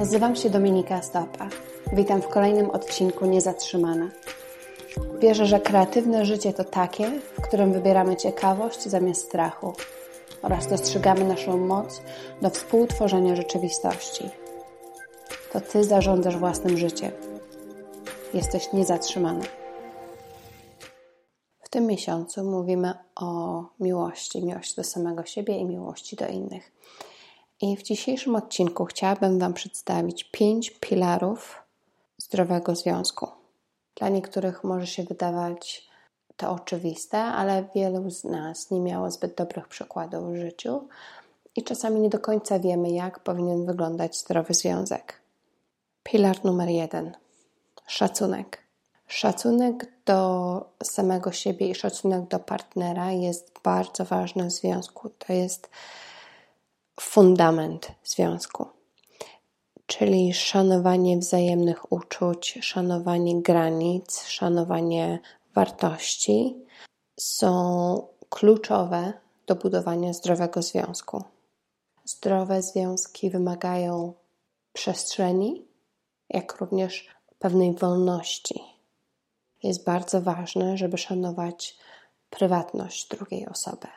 Nazywam się Dominika Stopa. Witam w kolejnym odcinku Niezatrzymana. Wierzę, że kreatywne życie to takie, w którym wybieramy ciekawość zamiast strachu oraz dostrzegamy naszą moc do współtworzenia rzeczywistości. To Ty zarządzasz własnym życiem. Jesteś niezatrzymany. W tym miesiącu mówimy o miłości, miłości do samego siebie i miłości do innych. I w dzisiejszym odcinku chciałabym Wam przedstawić pięć filarów zdrowego związku. Dla niektórych może się wydawać to oczywiste, ale wielu z nas nie miało zbyt dobrych przykładów w życiu i czasami nie do końca wiemy, jak powinien wyglądać zdrowy związek. Filar numer jeden: szacunek. Szacunek do samego siebie i szacunek do partnera jest bardzo ważny w związku. To jest fundament związku, czyli szanowanie wzajemnych uczuć, szanowanie granic, szanowanie wartości są kluczowe do budowania zdrowego związku. Zdrowe związki wymagają przestrzeni, jak również pewnej wolności. Jest bardzo ważne, żeby szanować prywatność drugiej osoby.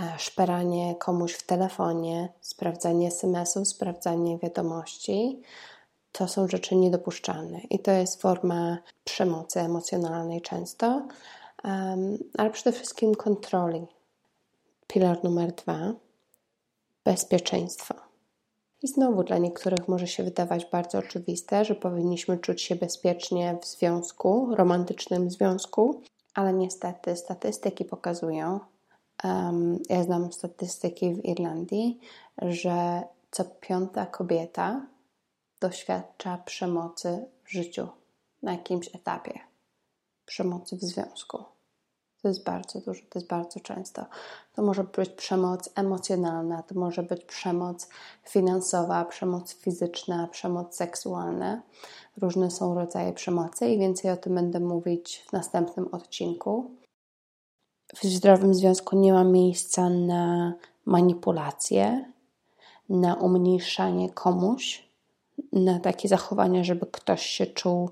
E, szperanie komuś w telefonie, sprawdzanie SMS-ów, sprawdzanie wiadomości, to są rzeczy niedopuszczalne i to jest forma przemocy emocjonalnej często, ale przede wszystkim kontroli. Pilar numer dwa bezpieczeństwo. I znowu dla niektórych może się wydawać bardzo oczywiste, że powinniśmy czuć się bezpiecznie w związku, romantycznym związku, ale niestety statystyki pokazują, ja znam statystyki w Irlandii, że co piąta kobieta doświadcza przemocy w życiu na jakimś etapie, przemocy w związku. To jest bardzo dużo, to jest bardzo często. To może być przemoc emocjonalna, to może być przemoc finansowa, przemoc fizyczna, przemoc seksualna. Różne są rodzaje przemocy i więcej o tym będę mówić w następnym odcinku w zdrowym związku nie ma miejsca na manipulacje, na umniejszanie komuś, na takie zachowania, żeby ktoś się czuł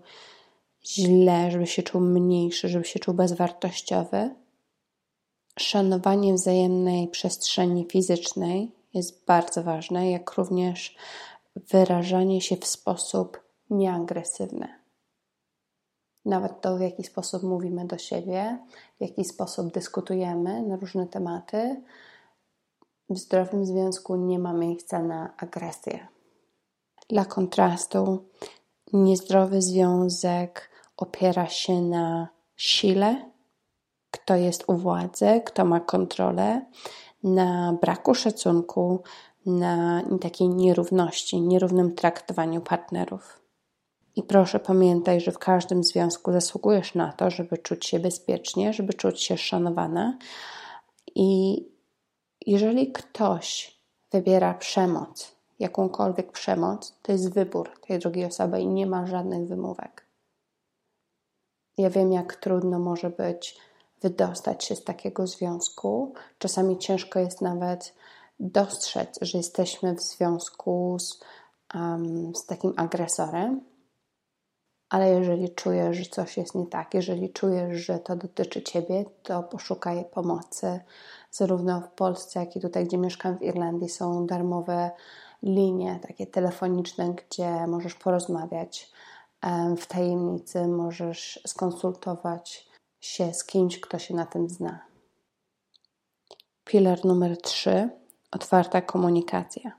źle, żeby się czuł mniejszy, żeby się czuł bezwartościowy. Szanowanie wzajemnej przestrzeni fizycznej jest bardzo ważne, jak również wyrażanie się w sposób nieagresywny nawet to, w jaki sposób mówimy do siebie, w jaki sposób dyskutujemy na różne tematy. W zdrowym związku nie ma miejsca na agresję. Dla kontrastu, niezdrowy związek opiera się na sile, kto jest u władzy, kto ma kontrolę, na braku szacunku, na takiej nierówności, nierównym traktowaniu partnerów. I proszę pamiętaj, że w każdym związku zasługujesz na to, żeby czuć się bezpiecznie, żeby czuć się szanowana. I jeżeli ktoś wybiera przemoc, jakąkolwiek przemoc, to jest wybór tej drugiej osoby i nie ma żadnych wymówek. Ja wiem, jak trudno może być wydostać się z takiego związku. Czasami ciężko jest nawet dostrzec, że jesteśmy w związku z, um, z takim agresorem ale jeżeli czujesz, że coś jest nie tak, jeżeli czujesz, że to dotyczy ciebie, to poszukaj pomocy. Zarówno w Polsce, jak i tutaj, gdzie mieszkam w Irlandii, są darmowe linie takie telefoniczne, gdzie możesz porozmawiać w tajemnicy, możesz skonsultować się z kimś, kto się na tym zna. Filar numer 3 otwarta komunikacja.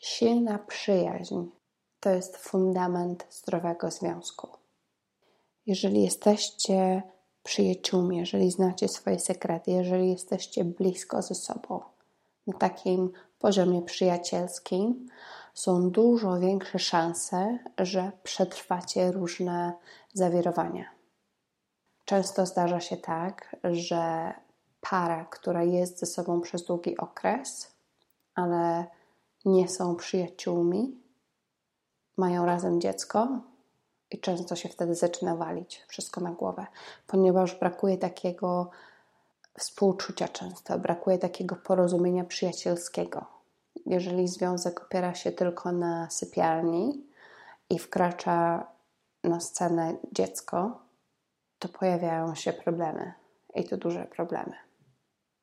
Silna przyjaźń to jest fundament zdrowego związku. Jeżeli jesteście przyjaciółmi, jeżeli znacie swoje sekrety, jeżeli jesteście blisko ze sobą, na takim poziomie przyjacielskim, są dużo większe szanse, że przetrwacie różne zawirowania. Często zdarza się tak, że para, która jest ze sobą przez długi okres, ale nie są przyjaciółmi, mają razem dziecko i często się wtedy zaczyna walić wszystko na głowę, ponieważ brakuje takiego współczucia często, brakuje takiego porozumienia przyjacielskiego. Jeżeli związek opiera się tylko na sypialni i wkracza na scenę dziecko, to pojawiają się problemy i to duże problemy,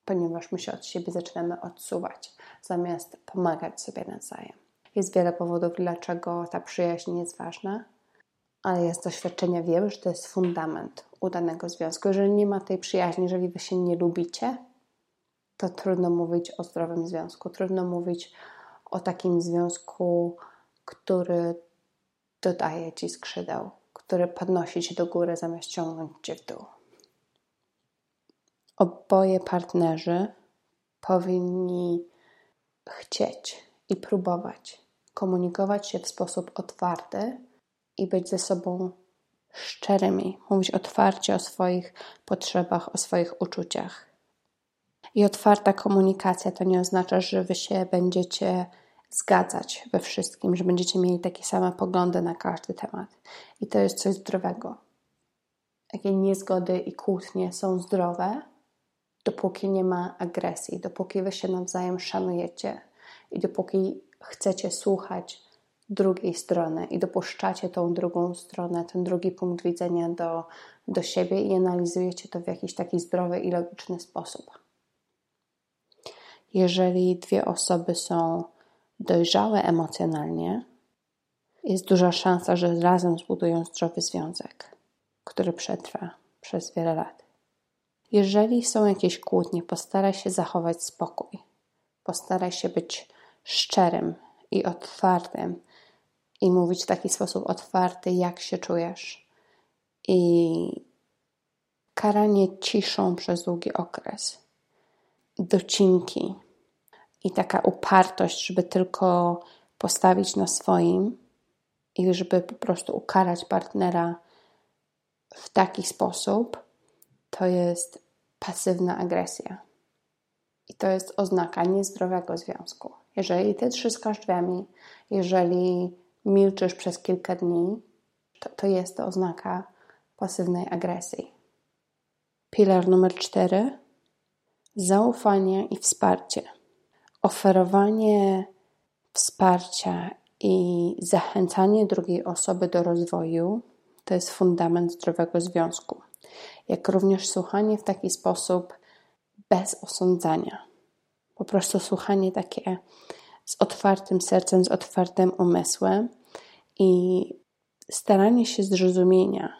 ponieważ my się od siebie zaczynamy odsuwać, zamiast pomagać sobie nawzajem. Jest wiele powodów, dlaczego ta przyjaźń jest ważna, ale ja z doświadczenia wiem, że to jest fundament udanego związku. Jeżeli nie ma tej przyjaźni, jeżeli wy się nie lubicie, to trudno mówić o zdrowym związku. Trudno mówić o takim związku, który dodaje ci skrzydeł, który podnosi cię do góry zamiast ciągnąć cię w dół. Oboje partnerzy powinni chcieć i próbować komunikować się w sposób otwarty i być ze sobą szczerymi, mówić otwarcie o swoich potrzebach, o swoich uczuciach. I otwarta komunikacja to nie oznacza, że wy się będziecie zgadzać we wszystkim, że będziecie mieli takie same poglądy na każdy temat. I to jest coś zdrowego. Takie niezgody i kłótnie są zdrowe, dopóki nie ma agresji, dopóki wy się nawzajem szanujecie i dopóki chcecie słuchać drugiej strony i dopuszczacie tą drugą stronę, ten drugi punkt widzenia do, do siebie i analizujecie to w jakiś taki zdrowy i logiczny sposób. Jeżeli dwie osoby są dojrzałe emocjonalnie, jest duża szansa, że razem zbudują zdrowy związek, który przetrwa przez wiele lat. Jeżeli są jakieś kłótnie, postaraj się zachować spokój. Postaraj się być szczerym i otwartym i mówić w taki sposób otwarty, jak się czujesz. I karanie ciszą przez długi okres, docinki i taka upartość, żeby tylko postawić na swoim i żeby po prostu ukarać partnera w taki sposób, to jest pasywna agresja. I to jest oznaka niezdrowego związku. Jeżeli ty trzyskasz drzwiami, jeżeli milczysz przez kilka dni, to, to jest to oznaka pasywnej agresji. Pilar numer cztery: zaufanie i wsparcie. Oferowanie wsparcia i zachęcanie drugiej osoby do rozwoju to jest fundament zdrowego związku, jak również słuchanie w taki sposób bez osądzania. Po prostu słuchanie takie z otwartym sercem, z otwartym umysłem i staranie się zrozumienia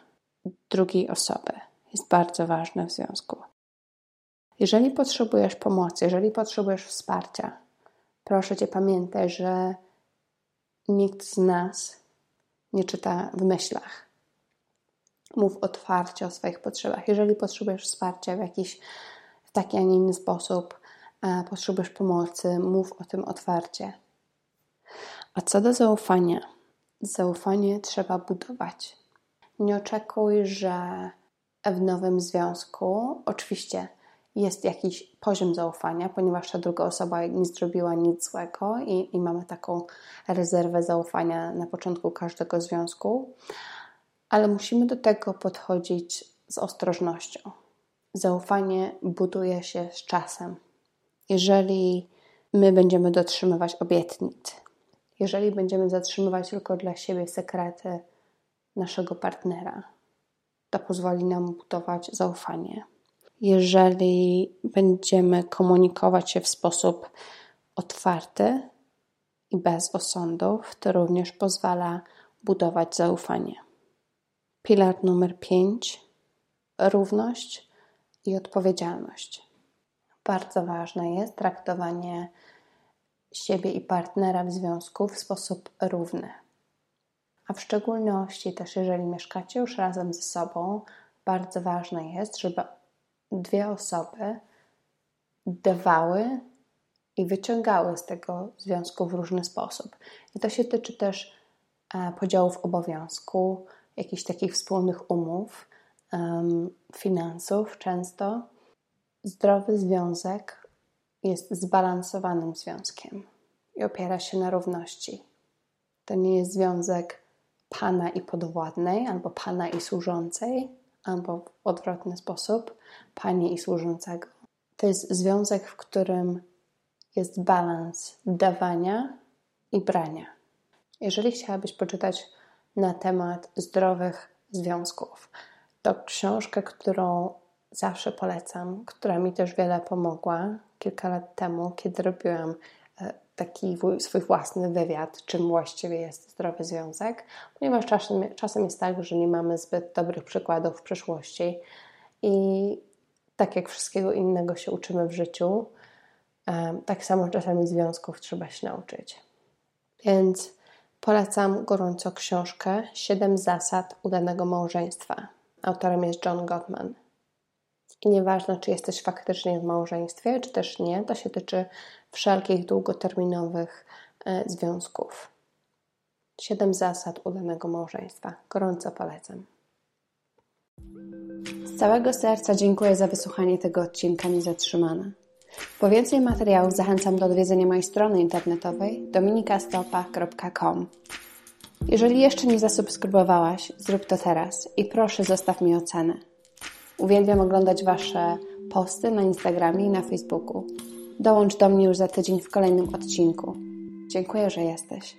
drugiej osoby jest bardzo ważne w związku. Jeżeli potrzebujesz pomocy, jeżeli potrzebujesz wsparcia, proszę Cię pamiętaj, że nikt z nas nie czyta w myślach. Mów otwarcie o swoich potrzebach. Jeżeli potrzebujesz wsparcia w jakiś w taki, a nie inny sposób, potrzebujesz pomocy, mów o tym otwarcie. A co do zaufania, zaufanie trzeba budować. Nie oczekuj, że w nowym związku, oczywiście jest jakiś poziom zaufania, ponieważ ta druga osoba nie zrobiła nic złego i, i mamy taką rezerwę zaufania na początku każdego związku, ale musimy do tego podchodzić z ostrożnością. Zaufanie buduje się z czasem. Jeżeli my będziemy dotrzymywać obietnic, jeżeli będziemy zatrzymywać tylko dla siebie sekrety naszego partnera, to pozwoli nam budować zaufanie. Jeżeli będziemy komunikować się w sposób otwarty i bez osądów, to również pozwala budować zaufanie. Pilar numer 5 równość i odpowiedzialność. Bardzo ważne jest traktowanie siebie i partnera w związku w sposób równy. A w szczególności też, jeżeli mieszkacie już razem ze sobą, bardzo ważne jest, żeby dwie osoby dawały i wyciągały z tego związku w różny sposób. I to się tyczy też e, podziałów obowiązku, jakichś takich wspólnych umów, finansów często. Zdrowy związek jest zbalansowanym związkiem i opiera się na równości. To nie jest związek pana i podwładnej, albo pana i służącej, albo w odwrotny sposób pani i służącego. To jest związek, w którym jest balans dawania i brania. Jeżeli chciałabyś poczytać na temat zdrowych związków, to książkę, którą zawsze polecam, która mi też wiele pomogła kilka lat temu, kiedy robiłam e, taki swój własny wywiad, czym właściwie jest zdrowy związek, ponieważ czasem, czasem jest tak, że nie mamy zbyt dobrych przykładów w przeszłości i tak jak wszystkiego innego się uczymy w życiu, tak samo czasami związków trzeba się nauczyć. Więc polecam gorąco książkę Siedem zasad udanego małżeństwa. Autorem jest John Gottman. I nieważne, czy jesteś faktycznie w małżeństwie, czy też nie, to się tyczy wszelkich długoterminowych e, związków. Siedem zasad udanego małżeństwa. Gorąco polecam. Z całego serca dziękuję za wysłuchanie tego odcinka Niezatrzymana. Po więcej materiałów zachęcam do odwiedzenia mojej strony internetowej dominikastopa.com. Jeżeli jeszcze nie zasubskrybowałaś, zrób to teraz i proszę zostaw mi ocenę. Uwielbiam oglądać Wasze posty na Instagramie i na Facebooku. Dołącz do mnie już za tydzień w kolejnym odcinku. Dziękuję, że jesteś.